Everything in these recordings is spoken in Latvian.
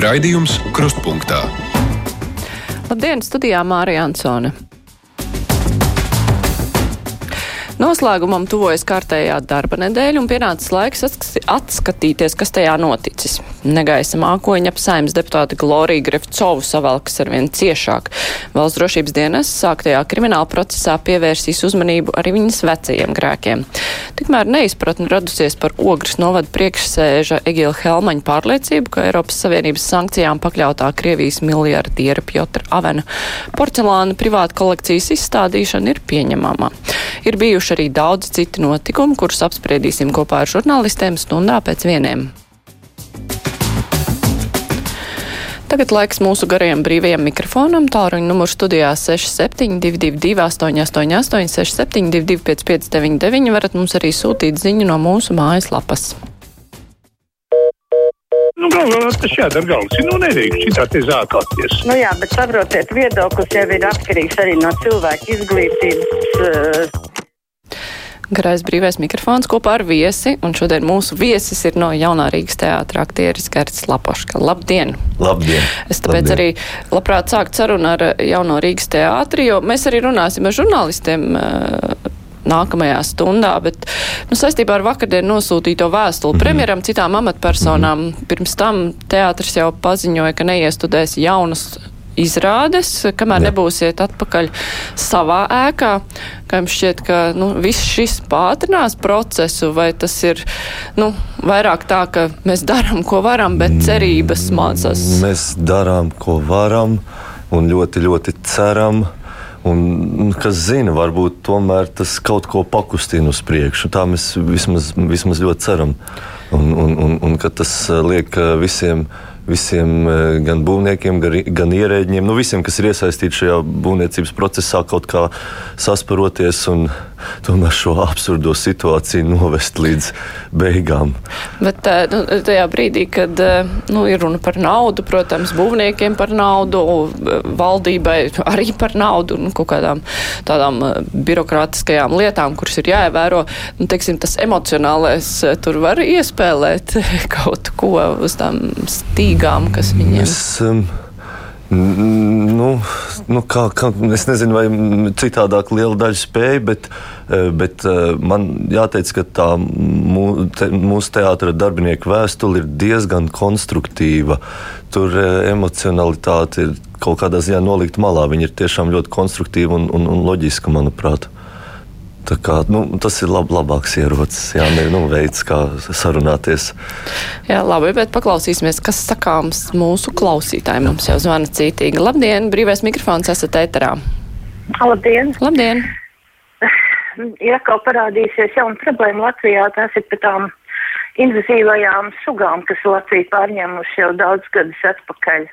Raidījums Krustpunktā. Labdien, studijā Mārija Ansone. Noslēgumam tuvojas kārtējā darba nedēļa un pienācis laiks atskatīties, kas tajā noticis. Negaisa mākoņa ap saimnes deputāti Glorija Grefcovu savalkas arvien ciešāk. Valsts drošības dienas sāktajā krimināla procesā pievērsīs uzmanību arī viņas vecajiem grēkiem. Tikmēr neizpratni radusies par ogres novada priekšsēža Egila Helmaņa pārliecību, ka Eiropas Savienības sankcijām pakļautā Krievijas miljardiera Pjotra Avena porcelāna privāta kolekcijas izstādīšana ir pieņemama. Ir bijuši arī daudz citi notikumi, kurus apspriedīsim kopā ar žurnālistiem stundā pēc vieniem. Tagad laiks mūsu garajam brīvajam mikrofonam. Tālruņa numurs studijā 6722, 888, 672, 559, varat mums arī sūtīt ziņu no mūsu mājaslapas. Nu, galvā tas jādara galvas. Nu, nedrīkst šitā te zākāties. Nu jā, bet saprotiet, viedoklis jau ir atkarīgs arī no cilvēka izglītības. Uh, Garais brīvais mikrofons kopā ar viesi, un šodien mūsu viesis ir no Jaunā Rīgas teātra aktieris Gerts Lapoška. Labdien! Labdien! Es tāpēc Labdien. arī labprāt sākt sarunu ar Jauno Rīgas teātri, jo mēs arī runāsim ar žurnālistiem. Uh, nākamajā stundā, bet nu, saistībā ar vakardienu nosūtīto vēstuli mm -hmm. premjeram, citām amatpersonām, mm -hmm. pirms tam teātris jau paziņoja, ka neiestudēs jaunas izrādes, kamēr Jā. nebūsiet atpakaļ savā ēkā. Kā jums šķiet, ka nu, viss šis pātrinās procesu, vai tas ir nu, vairāk tā, ka mēs darām, ko varam, bet cerības mācās? Mēs darām, ko varam, un ļoti, ļoti ceram. Un, kas zina, varbūt tomēr tas kaut ko pakustina uz priekšu. Tā mēs vismaz, vismaz ļoti ceram. Un, un, un, un ka tas liek visiem uh, visiem eh, gan būvniekiem, gan ierēģiem, nu, visiem, kas ir iesaistīti šajā būvniecības procesā, kaut kā sasparoties un tomēr šo absurdo situāciju novest līdz beigām. Bet nu, tajā brīdī, kad nu, ir runa par naudu, protams, būvniekiem par naudu, valdībai arī par naudu un kaut kādām tādām birokrātiskajām lietām, kuras ir jāievēro, nu, teiksim, tas emocionālais tur var iespēlēt kaut ko uz tām stīgām kas viņiem ir? Nu, nu kā, kā, es nezinu, vai citādāk liela daļa spēja, bet, eh, bet eh, man jāteic, ka tā mū, te, mūsu teātra darbinieku vēstule ir diezgan konstruktīva. Tur eh, emocionalitāte ir kaut kādā ziņā nolikta malā. Viņa ir tiešām ļoti konstruktīva un, un, un loģiska, manuprāt. Kā, nu, tas ir lab, labāks ierocis, jā, ne, nu, veids, kā sarunāties. Jā, labi, bet paklausīsimies, kas sakāms mūsu klausītājiem. Mums jau zvana cītīgi. Labdien, brīvais mikrofons esat ēterā. Labdien! Labdien! Ir atkal parādīsies jauna problēma Latvijā. Tās ir par tām invazīvajām sugām, kas Latvija pārņēmuši jau daudz gadus atpakaļ.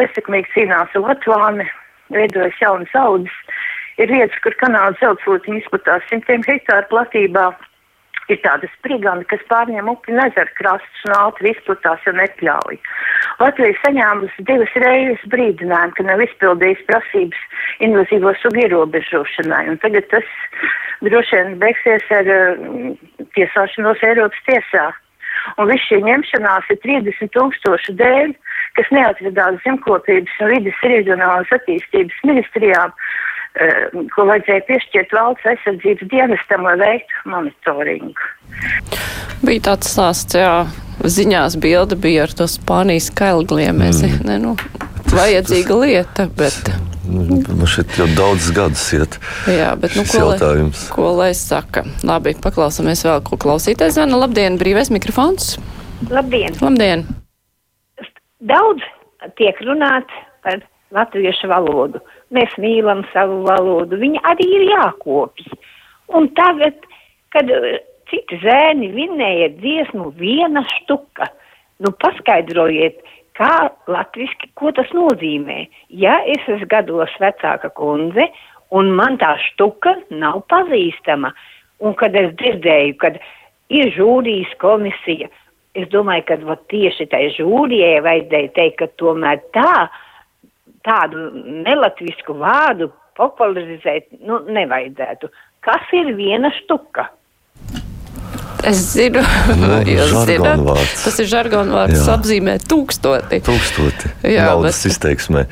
Nesekmīgi cīnās ar Latvāni, veidojas jaunas audzes Ir vietas, kur kanāla zeltsūtiņa izplatās simtiem hektāru platībā. Ir tāda sprigana, kas pārņem upi un ezeru krastus un ātri izplatās un nepļauj. Latvija saņēmusi divas reizes brīdinājumu, ka nav izpildījis prasības invazīvo sugu ierobežošanai, un tagad tas droši vien beigsies ar uh, tiesāšanos Eiropas tiesā. Un viss šī ņemšanās ir 30 tūkstošu dēļ, kas neatradās zemkopības un vidas reģionālas attīstības ministrijām, ko vajadzēja piešķirt valsts aizsardzības dienestam, lai veiktu monitoringu. Bija tāds stāsts, jā, ziņās bilde bija ar to Spānijas kailgliemezi. Mm. Ne, nu, vajadzīga lieta, bet. Man šeit jau daudz gadus iet. Jā, bet nu, ko, lai, ko lai saka? Labi, paklausāmies vēl, ko klausītājs zvana. Labdien, brīvais mikrofons. Labdien. Labdien. Daudz tiek runāt par latviešu valodu. Mēs mīlam savu valodu, viņa arī ir jākopj. Un tagad, kad eh, citi zēni vinēja dziesmu viena štuka, nu paskaidrojiet, kā latviski, ko tas nozīmē. Ja es esmu gados vecāka kundze, un man tā štuka nav pazīstama, un kad es dzirdēju, kad ir žūrijas komisija, es domāju, ka tieši tai žūrijai vajadzēja teikt, ka tomēr tā, tādu nelatvisku vārdu popularizēt nu, nevajadzētu. Kas ir viena štuka? Es zinu, Nu, jūs zināt, žargonvārds. tas ir žargonvārds, Jā. apzīmē tūkstoti. Tūkstoti Jā, naudas bet- izteiksmē.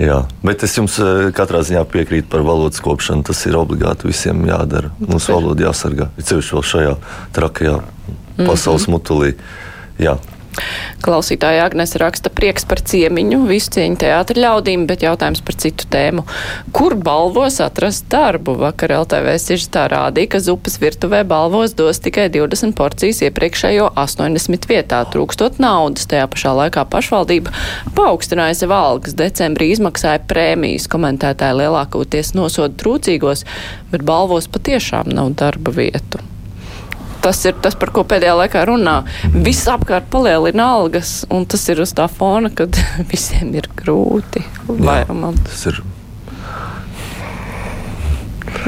Jā. Bet es jums eh, katrā ziņā piekrītu par valodas kopšanu. Tas ir obligāti visiem jādara. Mums valoda jāsargā. Ir ceļš vēl šajā trakajā pasaules mutulī. Jā. Klausītāja Agnēs raksta prieks par ciemiņu, visu cieņu teātra ļaudīm, bet jautājums par citu tēmu. Kur balvos atrast darbu? Vakar LTV sižetā rādīja, ka zupas virtuvē balvos dos tikai 20 porcijas iepriekšējo 80 vietā, trūkstot naudas. Tajā pašā laikā pašvaldība paaugstināja sev algas. Decembrī izmaksāja prēmijas, komentētāji lielākoties nosoda trūcīgos, bet balvos patiešām nav darba vietu tas ir tas, par ko pēdējā laikā runā. Viss apkārt palielina algas, un tas ir uz tā fona, kad visiem ir grūti. Vairumam. Tas ir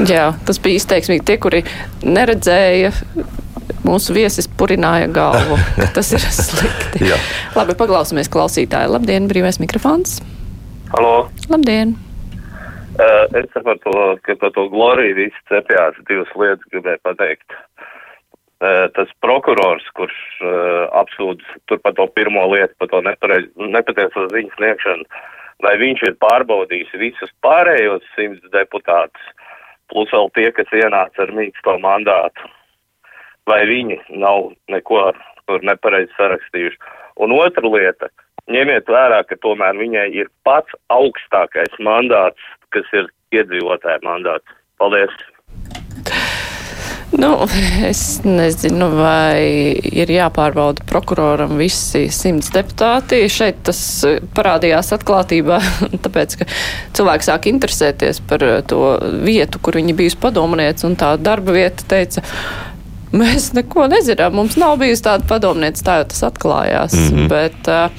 Jā, tas bija izteiksmīgi. Tie, kuri neredzēja, mūsu viesis purināja galvu. Tas ir slikti. Jā. Labi, paklausīsimies klausītāju. Labdien, brīvais mikrofons. Halo, Labdien! uh, es to, ka par to gloriju visi cepjās divas lietas gribēju pateikt. Uh, tas prokurors, kurš uh, apsūdz tur par to pirmo lietu, par to nepatieso ziņu sniegšanu, vai viņš ir pārbaudījis visus pārējos simts deputātus, plus vēl tie, kas ienāca ar mīksto mandātu, vai viņi nav neko tur nepareizi sarakstījuši. Un otra lieta, ņemiet vērā, ka tomēr viņai ir pats augstākais mandāts, kas ir iedzīvotāja mandāts. Paldies! Nu, es nezinu, vai ir jāpārbauda prokuroram visi simts deputāti. Šeit tas eh, parādījās atklātībā, tāpēc, ka cilvēki sāk interesēties par eh, to vietu, kur viņi bijusi padomniece, un tā darba vieta teica, mēs neko nezinām, mums nav bijusi tāda padomniece, tā jau tas atklājās. Mm -hmm. Bet uh,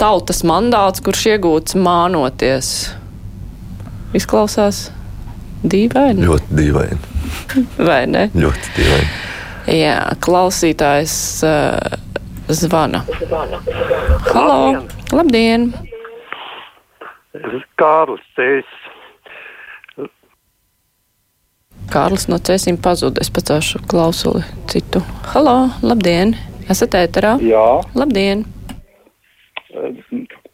tautas mandāts, kurš iegūts mānoties, izklausās dīvaini, ļoti dīvaini. vai ne? Ļoti dīvaini. Jā, klausītājs uh, zvana. Halo! Labdien! Kārlis Cēs. Kārlis no Cēsīm pazuda. Es pacēšu klausuli citu. Halo! Labdien! Esat ēterā? Jā, Labdien!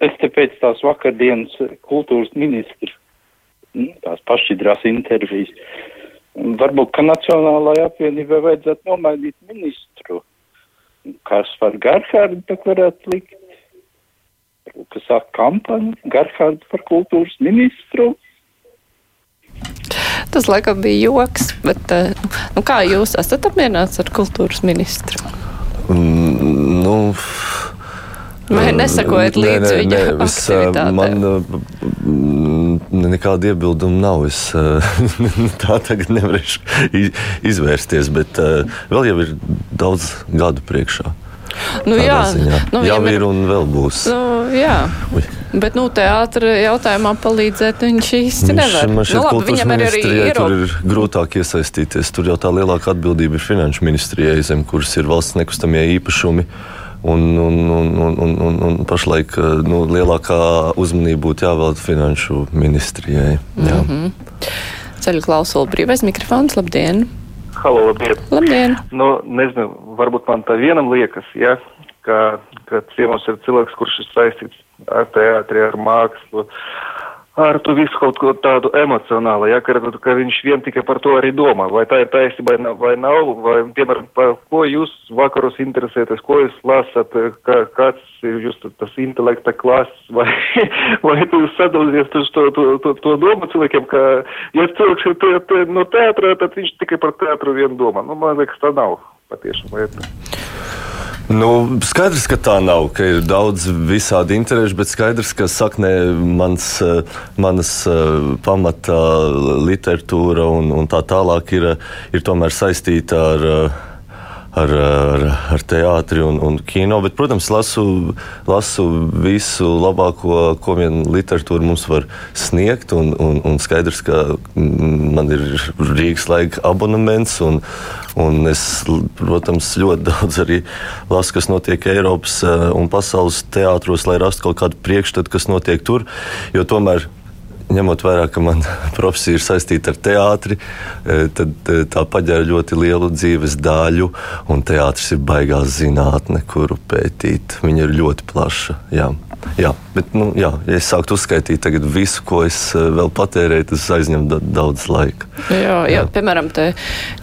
es te pēc tās vakardienas kultūras ministra, mm, tās pašķidrās intervijas, varbūt, ka Nacionālajai apvienībai vajadzētu nomainīt ministru. Kas par Garhārdu tak varētu likt? Kas sāk kampaņu Garhārdu par kultūras ministru? Tas laikam bija joks, bet uh, nu, kā jūs esat apmierināts ar kultūras ministru? Mm, nu, Vai nesakojat Nē, līdzi nē, viņa nē, es, ā, aktivitātēm? Man mm, nekāda iebilduma nav. Es ā, tā tagad nevarēšu izvērsties, bet vēl jau ir daudz gadu priekšā. Nu, jā, ziņā. nu, jau viņam ir un vēl būs. Nu, jā, Ui. bet nu, teātra jautājumā palīdzēt viņš īsti Viņš, nevar. šķiet, nu, labi, viņam ir arī ministrijai tur ir grūtāk iesaistīties. Tur jau tā lielākā atbildība ir finanšu ministrijai, zem kuras ir valsts nekustamie īpašumi. Un, un, un, un, un, un, un pašlaik uh, nu, lielākā uzmanība būtu jāvelta finanšu ministrijai. Jā. Mm -hmm. Ceļu klausuli brīvais mikrofons. Labdien! Halo, labdien! Labdien! Nu, nezinu, varbūt man tā vienam liekas, ja, ka, ka ciemos ir cilvēks, kurš ir saistīts ar teātri, ar mākslu, ar to visu kaut ko tādu emocionālu, ja, ka, ka viņš vien tikai par to arī domā. Vai tā ir taisnība vai nav, vai nav, vai, piemēram, par ko jūs vakaros interesēties, ko jūs lasat, kā, kāds ir jūs tas intelekta klases, vai, vai jūs sadalīties to, to, to, to, to domu cilvēkiem, ka, ja cilvēks ir te, te, no teātra, tad viņš tikai par teātru vien domā. Nu, man liekas, tā nav patiešām lieta. Nu, skaidrs, ka tā nav, ka ir daudz visādi interešu, bet skaidrs, ka saknē mans, eh, manas eh, pamata literatūra un, un tā tālāk ir, ir tomēr saistīta ar. Ar, ar, ar teātri un, un kino, bet, protams, lasu, lasu visu labāko, ko vien literatūra mums var sniegt. Un, un, un skaidrs, ka man ir Rīgas laika abonements, un, un es, protams, ļoti daudz arī lasu, kas notiek Eiropas eh, un pasaules teātros, lai rastu kaut kādu priekšstatu, kas notiek tur. Jo tomēr ņemot vērā, ka man profesija ir saistīta ar teātri, e, tad e, tā paģēra ļoti lielu dzīves daļu, un teātris ir baigās zinātne, kuru pētīt. Viņa ir ļoti plaša. Jā. Jā, bet, nu, jā, ja es sāktu uzskaitīt visu, ko es e, vēl patērēju, tas aizņem da daudz laika. Jā, jā, jā. piemēram,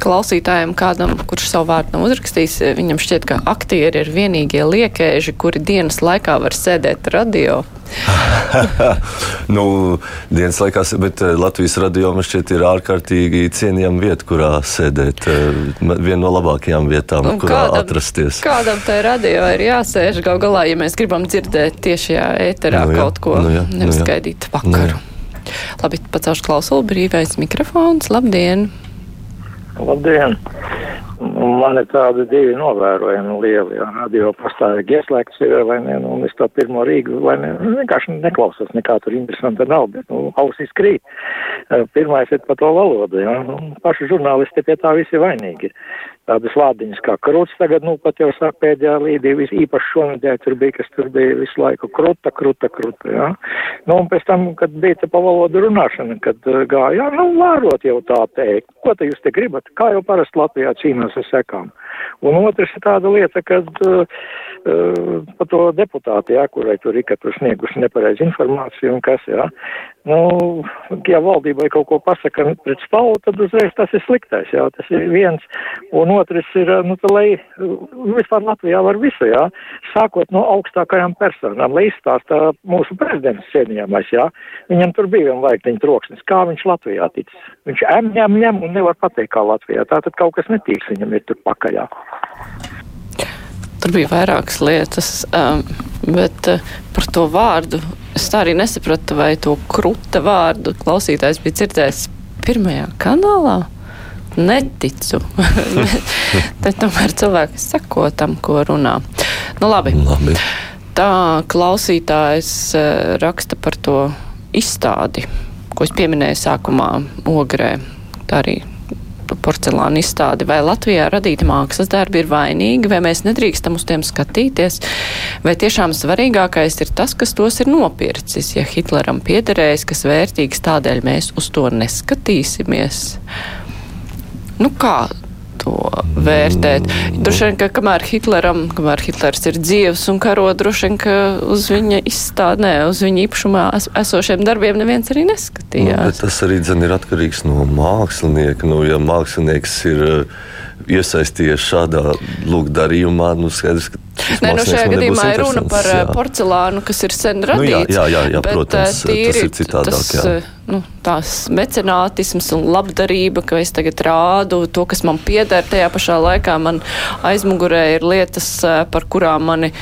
klausītājiem, kādam, kurš savu vārdu nav uzrakstījis, viņam šķiet, ka aktieri ir vienīgie liekēži, kuri dienas laikā var sēdēt radio. nu, dienas laikā, bet eh, Latvijas radio man šķiet ir ārkārtīgi cienījama vieta, kurā sēdēt. Eh, viena no labākajām vietām, Un kurā kādam, atrasties. Kādam tai radio ir jāsēž gal galā, ja mēs gribam dzirdēt tiešajā ēterā nu, jā, kaut ko, nu, jā, nevis nu, gaidīt vakaru. Nu, Labi, pacelšu klausulu, brīvais mikrofons. Labdien! Labdien! Man ir tādi divi novērojumi lieli. Jā, radio pastāvīgi ieslēgts ir, vai ne, nu, un es to pirmo Rīgu, vai ne, nu, vienkārši neklausos, nekā tur interesanta nav, bet, nu, ausīs krīt. Pirmais ir par to valodu, jā, nu, paši žurnālisti pie tā visi vainīgi tādas vārdiņas kā krūts. Tagad, nu, pat jau sāk pēdējā līdī, īpaši šonadēļ tur bija, kas tur bija visu laiku kruta, kruta, kruta, jā. Nu, un pēc tam, kad bija te pa valodu runāšana, kad uh, gāja, nu, vārot jau tā teikt, ko te jūs te gribat, kā jau parasti Latvijā cīnās ar sekām. Un otrs ir tāda lieta, kad uh, uh, pa to deputāti, jā, kurai tur ir, ka tur snieguši nepareizi informāciju un kas, jā. Nu, ja valdībai kaut ko pasaka pret stāvu, tad uzreiz tas ir sliktais, jā, tas ir viens. Un otrs ir, nu, tā, lai vispār Latvijā var visu, jā, sākot no augstākajām personām, lai izstāstā mūsu prezidents cienījamais, jā, viņam tur bija vien laiktiņa troksnis, kā viņš Latvijā ticis. Viņš ņem, ņem, ņem un nevar pateikt, kā Latvijā. Tātad kaut kas netīrs viņam ir tur pakaļā. Tur bija vairākas lietas, um, bet uh, par to vārdu es tā arī nesapratu, vai to kruta vārdu klausītājs bija dzirdējis pirmajā kanālā. Neticu. Tad tomēr cilvēki sako tam, ko runā. Nu, labi. labi. Tā klausītājs uh, raksta par to izstādi, ko es pieminēju sākumā Ogrē. Tā arī porcelāna izstādi, vai Latvijā radīti mākslas darbi ir vainīgi, vai mēs nedrīkstam uz tiem skatīties, vai tiešām svarīgākais ir tas, kas tos ir nopircis. Ja Hitleram piederējis, kas vērtīgs, tādēļ mēs uz to neskatīsimies. Nu kā to vērtēt. Droši vien, ka kamēr Hitleram, kamēr Hitlers ir dzīvs un karo, droši vien, ka uz viņa izstādnē, uz viņa īpašumā es, esošiem darbiem neviens arī neskatījās. Nu, tas arī dzen, ir atkarīgs no mākslinieka. Nu, ja mākslinieks ir iesaistījies šādā lūk, darījumā, nu skaidrs, ka. Nē, nu šajā gadījumā ir runa par jā. porcelānu, kas ir sen radīts. Nu, jā, jā, jā, jā bet, protams, tīri, tas ir citādāk. Tas, jā. Nu, tās mecenātisms un labdarība, ka es tagad rādu to, kas man pieder, tajā pašā laikā man aizmugurē ir lietas, par kurām mani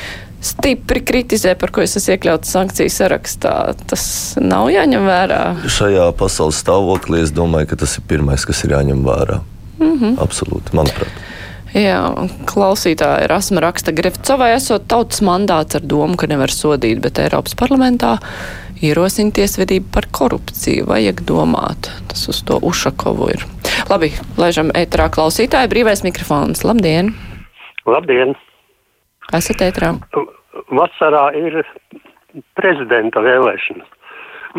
stipri kritizē, par ko es esmu iekļauts sankciju sarakstā. Tas nav jāņem vērā. Šajā pasaules stāvoklī es domāju, ka tas ir pirmais, kas ir jāņem vērā. Mm -hmm. Absolūti, manuprāt. Jā, klausītāja Rasma raksta, Grefcovai esot tautas mandāts ar domu, ka nevar sodīt, bet Eiropas parlamentā ierosina tiesvedību par korupciju. Vajag domāt. Tas uz to Ušakovu ir. Labi, laižam ētrā klausītāju. Brīvais mikrofons. Labdien! Labdien! Esat ētrā? Vasarā ir prezidenta vēlēšanas.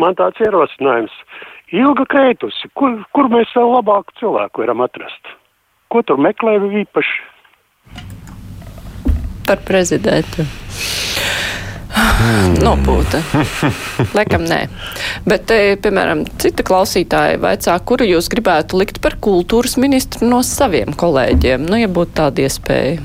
Man tāds ierosinājums ilga krētusi, kur, kur mēs vēl labāku cilvēku varam atrast? Ko tur meklē īpaši? Par prezidentu. Hmm. Nopūta. Lekam nē. Bet, te, piemēram, cita klausītāja vaicā, kuru jūs gribētu likt par kultūras ministru no saviem kolēģiem, nu, ja būtu tāda iespēja.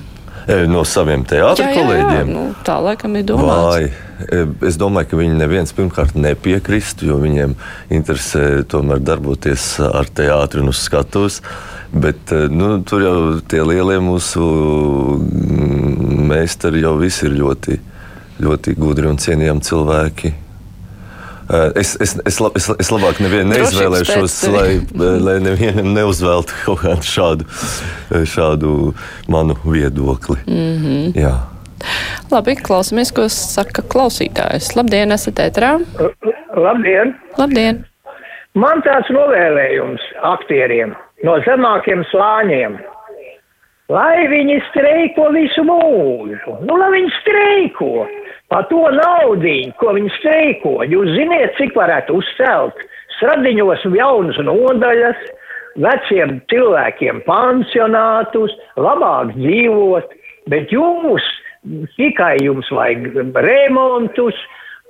No saviem teātra kolēģiem? Nu, tā laikam ir domāts. Vai. E, es domāju, ka viņi neviens pirmkārt nepiekristu, jo viņiem interesē tomēr darboties ar teātri un uz skatuves. Bet e, nu, tur jau tie lielie mūsu meistari jau visi ir ļoti, ļoti gudri un cienījami cilvēki. Es, es, es, lab, es, es labāk nevienu neizvēlēšos, lai, lai nevienam neuzveltu kaut kādu šādu, šādu manu viedokli. Mm -hmm. Jā. Labi, klausamies, ko saka klausītājs. Labdien, esat ētrā? Labdien! Labdien! Man tāds novēlējums aktieriem no zemākiem slāņiem. Lai viņi streiko visu mūžu, nu lai viņi streiko, Pa to naudiņu, ko viņi streiko, jūs ziniet, cik varētu uzcelt stradiņos jaunas nodaļas, veciem cilvēkiem pansionātus, labāk dzīvot, bet jūs tikai jums vajag remontus,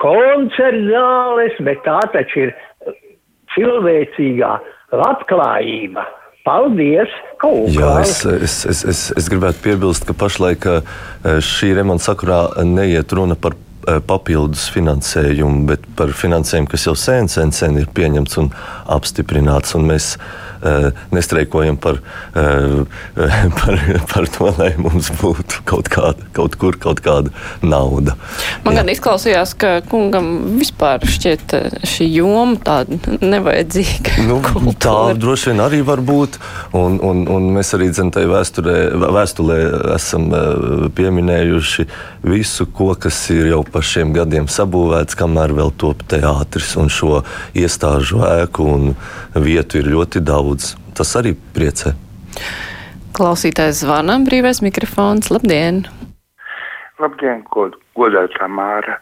koncertzāles, bet tā taču ir cilvēcīgā labklājība. Paldies! Jā, es, es, es, es, es gribētu piebilst, ka pašlaik eh, šī remonta sakurā neiet runa par eh, papildus finansējumu, bet par finansējumu, kas jau sen, sen, sen ir pieņemts un apstiprināts. Un mēs nestreikojam par, par, par to, lai mums būtu kaut, kāda, kaut kur kaut kāda nauda. Man gan izklausījās, ka kungam vispār šķiet šī joma tāda nevajadzīga. Nu, tā droši vien arī var būt, un, un, un mēs arī dzentai vēsturē, vēstulē esam pieminējuši visu, ko, kas ir jau par šiem gadiem sabūvēts, kamēr vēl top teātris un šo iestāžu ēku un vietu ir ļoti daudz daudz. Tas arī priecē. Klausītājs zvana, brīvais mikrofons. Labdien! Labdien, god, godātā Māra!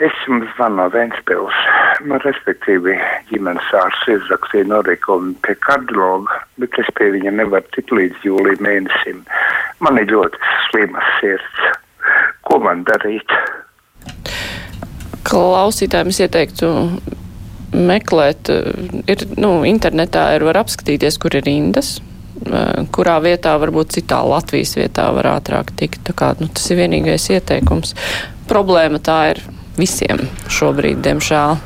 Es jums zvanu no Ventspils. Nu, respektīvi, ģimenes ārsts izrakstīja norīkumu pie kardiologa, bet es pie viņa nevaru tik līdz jūlija mēnesim. Man ir ļoti slimas sirds. Ko man darīt? Klausītājiem es ieteiktu meklēt, eh, ir, nu, internetā ir var apskatīties, kur ir rindas, eh, kurā vietā varbūt citā Latvijas vietā var ātrāk tikt. Tā kā, nu, tas ir vienīgais ieteikums. Problēma tā ir visiem šobrīd, diemžēl.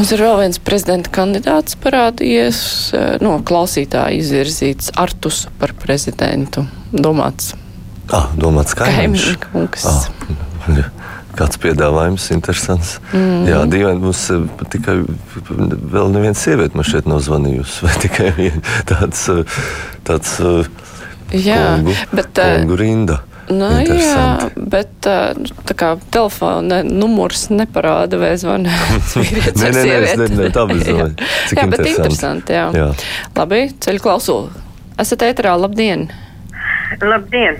Mums ir vēl viens prezidenta kandidāts parādījies, eh, no klausītāja izvirzīts Artus par prezidentu. Domāts. Ah, domāts kaimiņš. Kaimiņš. Ah. Kāds piedāvājums interesants. Mm. Jā, dīvaini mums eh, tikai vēl neviena sieviete man šeit nav zvanījusi. Vai tikai tāds, eh, tāds eh, jā, kungu, bet, kungu rinda. Nu, jā, bet tā kā telefona numurs neparāda, vai zvana vīrietis vai sieviete. Nē, nē, tā bez zvana. jā, bet interesanti, jā. jā. Labi, ceļu klausulu. Esat ēterā, labdien! Labdien!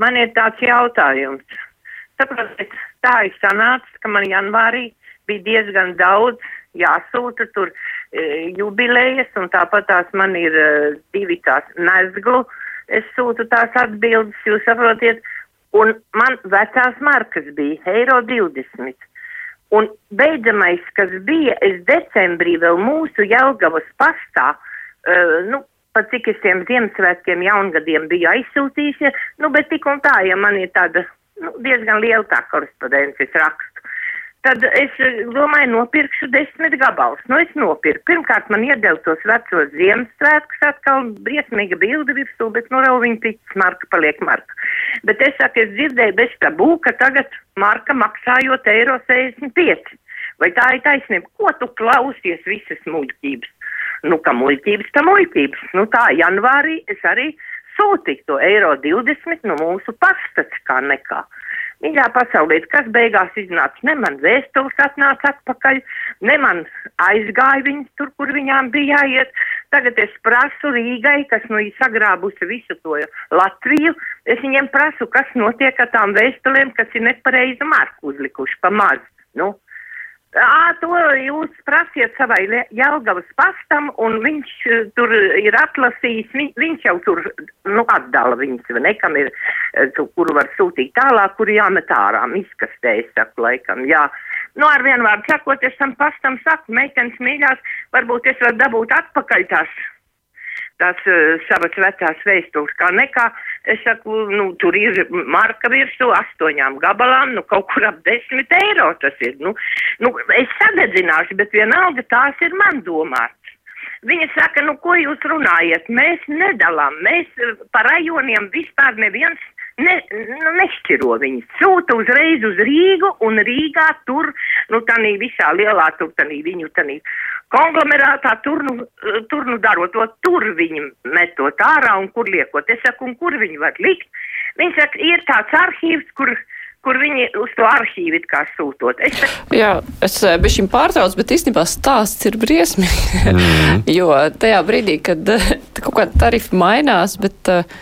Man ir tāds jautājums. Saprotiet, tā ir sanācis, ka man janvārī bija diezgan daudz jāsūta tur e, jubilējas, un tāpat tās man ir e, divi tās nezglu. Es sūtu tās atbildes, jūs saprotiet, un man vecās markas bija eiro 20. Un beidzamais, kas bija, es decembrī vēl mūsu Jelgavas pastā, uh, nu, pat cik es tiem Ziemassvētkiem jaungadiem biju aizsūtījusi, nu, bet tik un tā, ja man ir tāda nu, diezgan liela tā korespondence rakstu. Tad es eh, domāju, nopirkšu desmit gabalus. Nu, es nopirku. Pirmkārt, man iedeva tos vecos Ziemassvētkus, atkal briesmīga bilde virsū, bet nu jau viņa tic, marka paliek marka. Bet es saku, es dzirdēju bez tabū, ka tagad marka maksājot eiro 65. Vai tā ir taisnība? Ko tu klausies visas muļķības? Nu, ka muļķības, tā muļķības. Nu, tā janvārī es arī sūtīja to eiro 20 no mūsu pastats kā nekā. Mīļā pasaulē, kas beigās iznāca, ne man vēstules atnāca atpakaļ, ne man aizgāja viņas tur, kur viņām bija jāiet. Tagad es prasu Rīgai, kas nu ir sagrābusi visu to Latviju, es viņiem prasu, kas notiek ar tām vēstulēm, kas ir nepareizi marku uzlikuši pa maz. Nu, À, to jūs prasiet savai Jelgavas pastam, un viņš uh, tur ir atlasījis, viņ, viņš jau tur, nu, atdala viņas, vai nekam ir, tu, kuru var sūtīt tālāk, kuru jāmet ārā, izkastē, es saku, laikam, jā. Nu, ar vienu vārdu sakot, es tam pastam saku, meitenes mīļās, varbūt es varu dabūt atpakaļ tās tās uh, savas vecās vēstules, kā nekā. Es saku, nu, tur ir marka virsū astoņām gabalām, nu, kaut kur ap desmit eiro tas ir. Nu, nu, es sadedzināšu, bet vienalga tās ir man domāts. Viņa saka, nu, ko jūs runājat? Mēs nedalām, mēs par rajoniem vispār neviens ne, nu, nešķiro viņus. Sūta uzreiz uz Rīgu un Rīgā tur, nu, tanī visā lielā, tur tanī viņu tanī konglomerātā, tur nu, tur nu darot to, tur viņi metot ārā un kur liekot. Es saku, un kur viņi var likt? Viņi saka, ir tāds arhīvs, kur kur viņi uz to arhīvu kā sūtot. Es... Jā, es eh, biju šim pārtrauc, bet īstenībā stāsts ir briesmīgi. Mm. jo tajā brīdī, kad kaut kāda tarifa mainās, bet uh,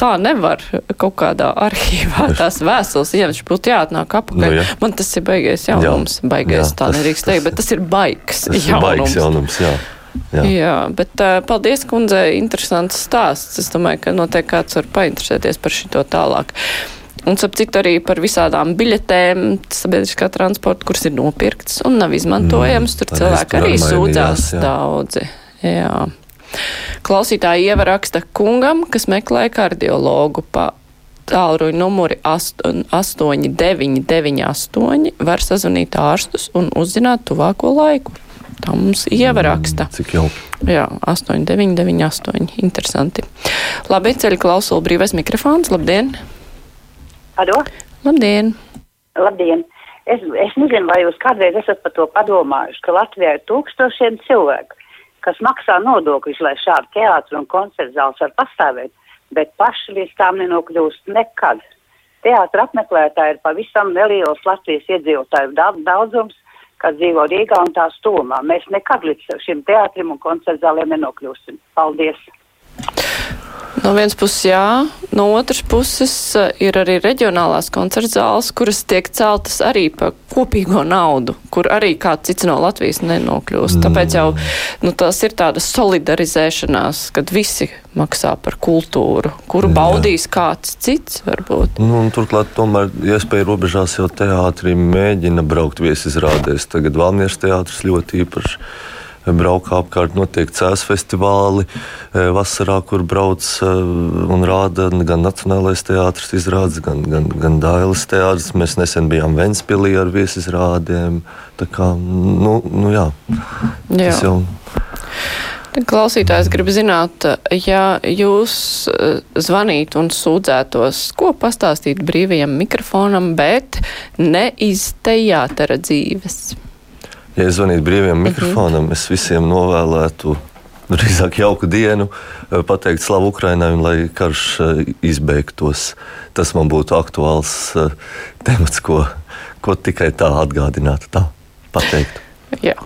tā nevar kaut kādā arhīvā tās vēstules ieņemt. Būtu jāatnāk apakaļ. Nu, jā. Man tas ir baigais jaunums. Jā. Baigais Jā, tā tas- nedrīkst teikt, bet tas ir baigs Tas ir jaunums. baigs jaunums, jā. Jā. Jā. bet uh, paldies, kundzei, interesants stāsts. Es domāju, ka noteikti kāds var painteresēties par šito tālāk. Un, ap citu, arī par visādām biļetēm, sabiedriskā transporta, kuras ir nopirktas un nav izmantojamas. Tur arī cilvēki arī tur sūdzās jā. daudzi. Jā. Klausītāji ievaraksta kungam, kas meklē kardiologu pa tālruņa numuri 8998 var sazvanīt ārstus un uzzināt tuvāko laiku. Tā mums ievaraksta. Cik jau? Jā, 8998. Interesanti. Labi, ceļu klausulu brīvais mikrofons. Labdien! Alo? Labdien! Labdien! Es, es nezinu, vai jūs kādreiz esat par to padomājuši, ka Latvijā ir tūkstošiem cilvēku, kas maksā nodokļus, lai šādi teātri un koncerts zāles var pastāvēt, bet paši līdz tām nenokļūst nekad. Teātra apmeklētāji ir pavisam neliels Latvijas iedzīvotāju daudz, daudzums, kas dzīvo Rīgā un tās tūmā. Mēs nekad līdz šim teātrim un koncerts zālēm nenokļūsim. Paldies! No vienas puses jā, no otras puses eh, ir arī reģionālās koncerta zāles, kuras tiek celtas arī par kopīgo naudu, kur arī kāds cits no Latvijas nenokļūst. Tāpēc jau nu, tas ir tāda solidarizēšanās, kad visi maksā par kultūru, kuru baudīs kāds cits varbūt. Nu, turklāt, tomēr iespēja robežās jau teātrī mēģina braukt viesizrādēs. Tagad Valmieras teātris ļoti īpaši braukā apkārt, notiek cēs festivāli e, vasarā, kur brauc e, un rāda gan Nacionālais teātris izrādes, gan, gan, gan Dailas teātris. Mēs nesen bijām Ventspilī ar viesizrādēm. Tā kā, nu, nu jā, Jā. tas jau. Klausītājs grib zināt, ja jūs eh, zvanītu un sūdzētos, ko pastāstīt brīvajam mikrofonam, bet ne iz teātra dzīves. Ja es zvanītu brīviem mikrofonam, es visiem novēlētu drīzāk jauku dienu, eh, pateikt slavu Ukrainai un lai karš eh, izbeigtos. Tas man būtu aktuāls eh, temats, ko, ko tikai tā atgādinātu, tā pateikt. Jā,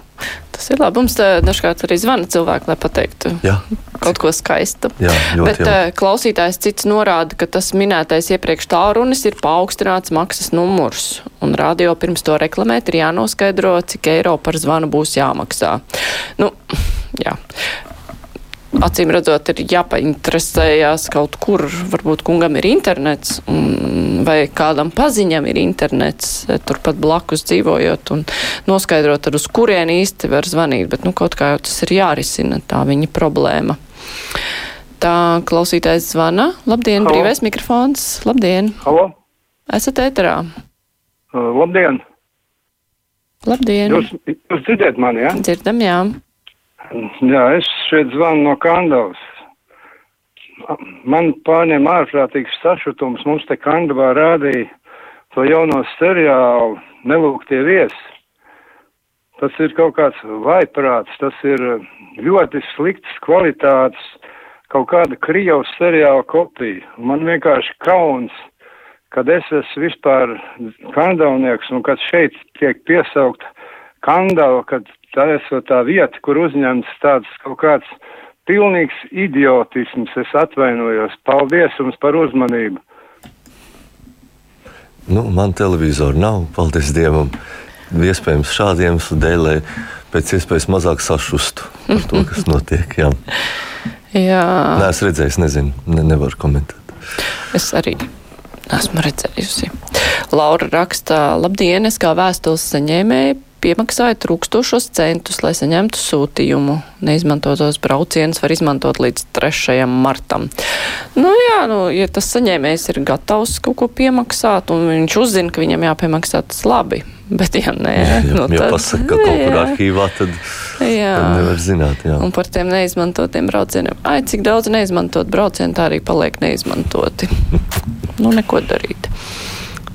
tas ir labi. Mums eh, dažkārt arī zvana cilvēki, lai pateiktu Jā. kaut ko skaistu. Jā, ļoti Bet jauki. eh, klausītājs cits norāda, ka tas minētais iepriekš tālrunis ir paaugstināts maksas numurs. Un radio pirms to reklamēt ir jānoskaidro, cik eiro par zvanu būs jāmaksā. Nu, jā. Acīm redzot, ir jāpainteresējās kaut kur, varbūt kungam ir internets, vai kādam paziņam ir internets, turpat blakus dzīvojot, un noskaidrot, tad uz kurieni īsti var zvanīt, bet nu kaut kā jau tas ir jārisina, tā viņa problēma. Tā klausītājs zvana. Labdien, Halo. brīvais mikrofons. Labdien. Halo? Esat ēterā. Uh, labdien! Labdien. Jūs, jūs dzirdat mani, jā? Ja? Dzirdam, jā. Jā, es šeit zvanu no Kandavas. Man pārņem ārprātīgs sašutums. Mums te Kandavā rādīja to jauno seriālu Nelūgtie viesi. Tas ir kaut kāds vaiprāts, tas ir ļoti slikts kvalitātes, kaut kāda Krievas seriāla kopija. Man vienkārši kauns, kad es esmu vispār kandavnieks un kad šeit tiek piesaukt Kandava, kad tā esot tā vieta, kur uzņemts tāds kaut kāds pilnīgs idiotisms. Es atvainojos. Paldies jums par uzmanību. Nu, man televizoru nav, paldies Dievam. Iespējams, šādu iemeslu dēļ, lai pēc iespējas mazāk sašustu par to, kas notiek. Jā. Jā. Nē, es redzēju, nezinu, ne, nevaru komentēt. Es arī esmu redzējusi. Laura raksta, labdien, es kā vēstules saņēmēja piemaksāju trūkstošos centus, lai saņemtu sūtījumu. Neizmantotos braucienus var izmantot līdz 3. martam. Nu jā, nu, ja tas saņēmējs ir gatavs kaut ko piemaksāt, un viņš uzzina, ka viņam jāpiemaksā, tas labi. Bet, ja nē, Ja, nu, ja tad, pasaka, ka kaut kur jā. arhīvā, tad, Jā. tad nevar zināt. Jā. Un par tiem neizmantotiem braucieniem. Ai, cik daudz neizmantot braucienu, tā arī paliek neizmantoti. nu, neko darīt.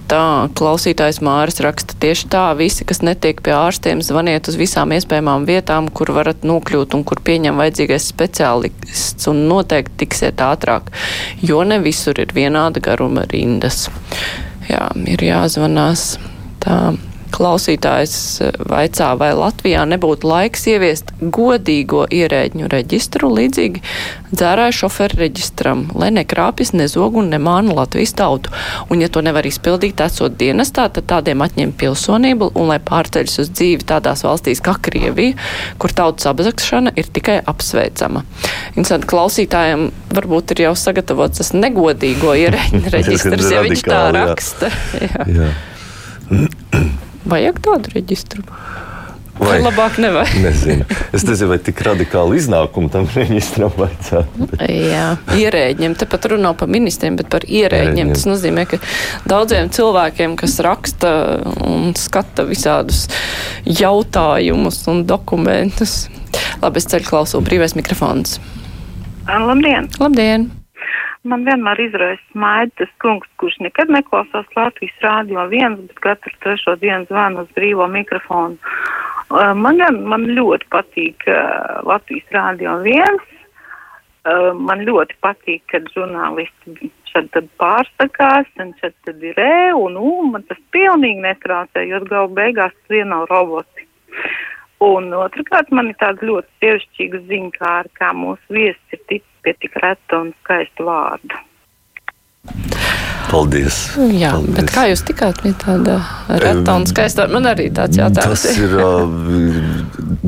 Tā klausītājs Māris raksta tieši tā, visi, kas netiek pie ārstiem, zvaniet uz visām iespējamām vietām, kur varat nokļūt un kur pieņem vajadzīgais speciālists un noteikti tiksiet ātrāk, jo ne visur ir vienāda garuma rindas. Jā, ir jāzvanās. Tā Klausītājs vaicā, vai Latvijā nebūtu laiks ieviest godīgo ierēģņu reģistru līdzīgi dzērāju šoferu reģistram, lai nekrāpjas, nezog un nemāna Latvijas tautu. Un, ja to nevar izpildīt, esot dienestā, tad tādiem atņem pilsonību un lai pārceļas uz dzīvi tādās valstīs kā Krievija, kur tautas apzakšana ir tikai apsveicama. Interesanti, klausītājiem varbūt ir jau sagatavots tas negodīgo ierēģņu reģistrs, ja viņš tā raksta. Jā. Jā. Vajag tādu reģistru. Vai labāk nevajag? Nezinu. Es nezinu, vai tik radikāli iznākumu tam reģistram vajadzētu. Bet... Jā, ierēģiem. Tepat runā par ministriem, bet par ierēģiem. Tas nozīmē, ka daudziem cilvēkiem, kas raksta un skata visādus jautājumus un dokumentus. Labi, es ceļu klausu brīvais mikrofons. Labdien! Labdien! Man vienmēr izraisa smaidu tas kungs, kurš nekad neklausās Latvijas rādio viens, bet katru trešo dienu zvana uz brīvo mikrofonu. Uh, man, man ļoti patīk uh, Latvijas rādio viens. Uh, man ļoti patīk, kad žurnālisti šeit tad pārsakās, un šeit tad ir e, un u, man tas pilnīgi netraucē, jo galu beigās tie nav roboti. Un otrkārt, man ir tāda ļoti sievišķīga ziņa, kā mūsu viesis ir ticis pie tik reta un skaista vārda. Paldies! Jā, Paldies. bet kā jūs tikāt pie tāda reta un skaista? Man arī tāds jautājums. Tas ir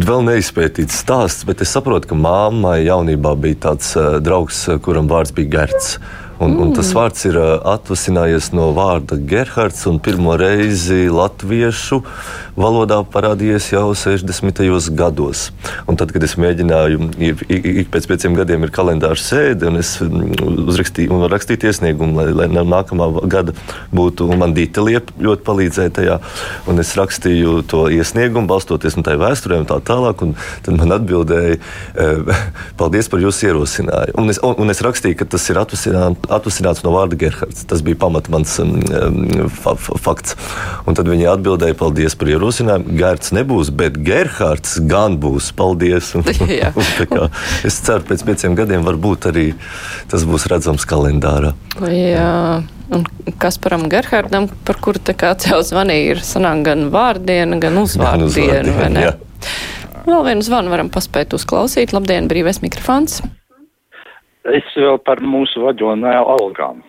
vēl neizpētīts stāsts, bet es saprotu, ka māmai jaunībā bija tāds draugs, kuram vārds bija Gerts. Un, mm. un tas mm. vārds ir atvasinājies no vārda Gerhards, un pirmo reizi latviešu valodā parādījies jau 60. gados. Un tad, kad es mēģināju, ik pēc pieciem gadiem ir kalendārs sēde, un es uzrakstīju, un rakstīt iesniegumu, lai, lai nākamā gada būtu, man Dīta Liepa ļoti palīdzēja tajā, un es rakstīju to iesniegumu, balstoties no tai vēsturē un tā tālāk, un tad man atbildēja, paldies par jūsu ierosinājumu. Un es, un, un es rakstīju, ka tas ir atvasināts atvasināts no vārda Gerhards. Tas bija pamats mans um, um, fa fakts. Un tad viņi atbildēja, paldies par ierosinājumu. Gerhards nebūs, bet Gerhards gan būs. Paldies! Un, un, kā, es ceru, pēc pieciem gadiem varbūt arī tas būs redzams kalendārā. Jā. Un Kasparam Gerhardam, par kuru te kāds jau zvanīja, ir sanāk gan vārdiena, gan uzvārdiena, vai ne? Jā. Vēl vienu zvanu varam paspēt uzklausīt. Labdien, brīvais mikrofons! Es vēl par mūsu vaģonā algām.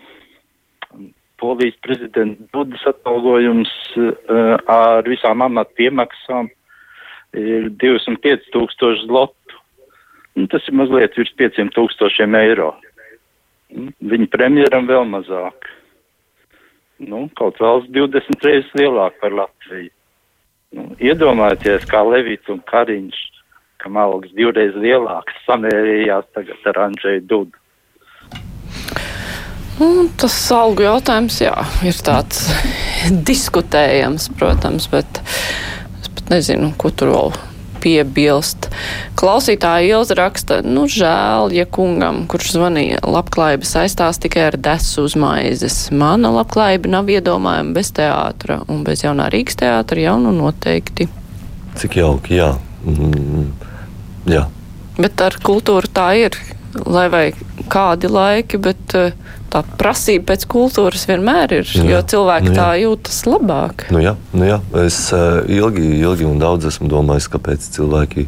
Polijas prezidenta Dudas atalgojums uh, ar visām amatu piemaksām ir 205 tūkstoši zlotu. Nu, tas ir mazliet virs 500 tūkstošiem eiro. Nu, viņa premjeram vēl mazāk. Nu, kaut valsts 20 reizes lielāk par Latviju. Nu, iedomājieties, kā Levits un Kariņš kam algas divreiz lielāks, samērījās tagad ar Andžēju Dudu. Un tas algu jautājums, jā, ir tāds diskutējams, protams, bet es pat nezinu, ko tur vēl piebilst. Klausītāja Ilza raksta, nu žēl, ja kungam, kurš zvanīja, labklājība saistās tikai ar desu uz maizes. Mana labklājība nav iedomājama bez teātra, un bez jaunā Rīgas teātra jaunu noteikti. Cik jauki, jā. Mm, jā. Bet ar kultūru tā ir, lai vai kādi laiki, bet uh, tā prasība pēc kultūras vienmēr ir, jā, jo cilvēki nu, jā. tā jūtas labāk. Nu jā, nu jā. Es uh, ilgi, ilgi un daudz esmu domājis, kāpēc cilvēki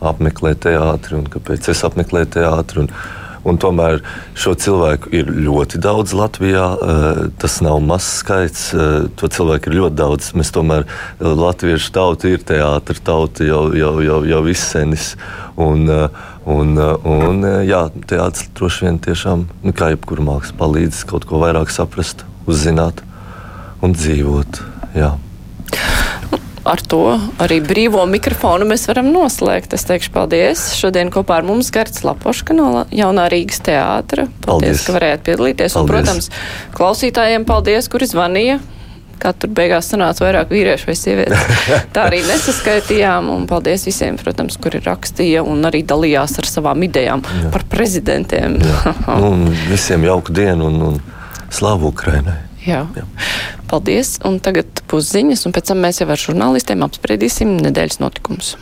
apmeklē teātri un kāpēc es apmeklēju teātri. Un, Un tomēr šo cilvēku ir ļoti daudz Latvijā. Eh, tas nav mazs skaits. Eh, to cilvēku ir ļoti daudz. Mēs tomēr latviešu tauta ir teātris tauta jau, jau, jau, jau izsenis. Un, Un, un jā, teātris droši vien tiešām, nu, kā jebkura māksla, palīdz kaut ko vairāk saprast, uzzināt un dzīvot. Jā. Ar to arī brīvo mikrofonu mēs varam noslēgt. Es teikšu paldies. Šodien kopā ar mums Gerts Lapoška no Jaunā Rīgas teātra. Paldies, paldies. ka varējāt piedalīties. Paldies. Un, protams, klausītājiem paldies, kuri zvanīja kā tur beigās sanāca vairāk vīriešu vai sievietes. Tā arī nesaskaitījām, un paldies visiem, protams, kuri rakstīja un arī dalījās ar savām idejām Jā. par prezidentiem. nu, visiem jauku dienu un, un slavu Ukrainai. Jā. Jā. Paldies, un tagad pusziņas, un pēc tam mēs jau ar žurnālistiem apspriedīsim nedēļas notikumus.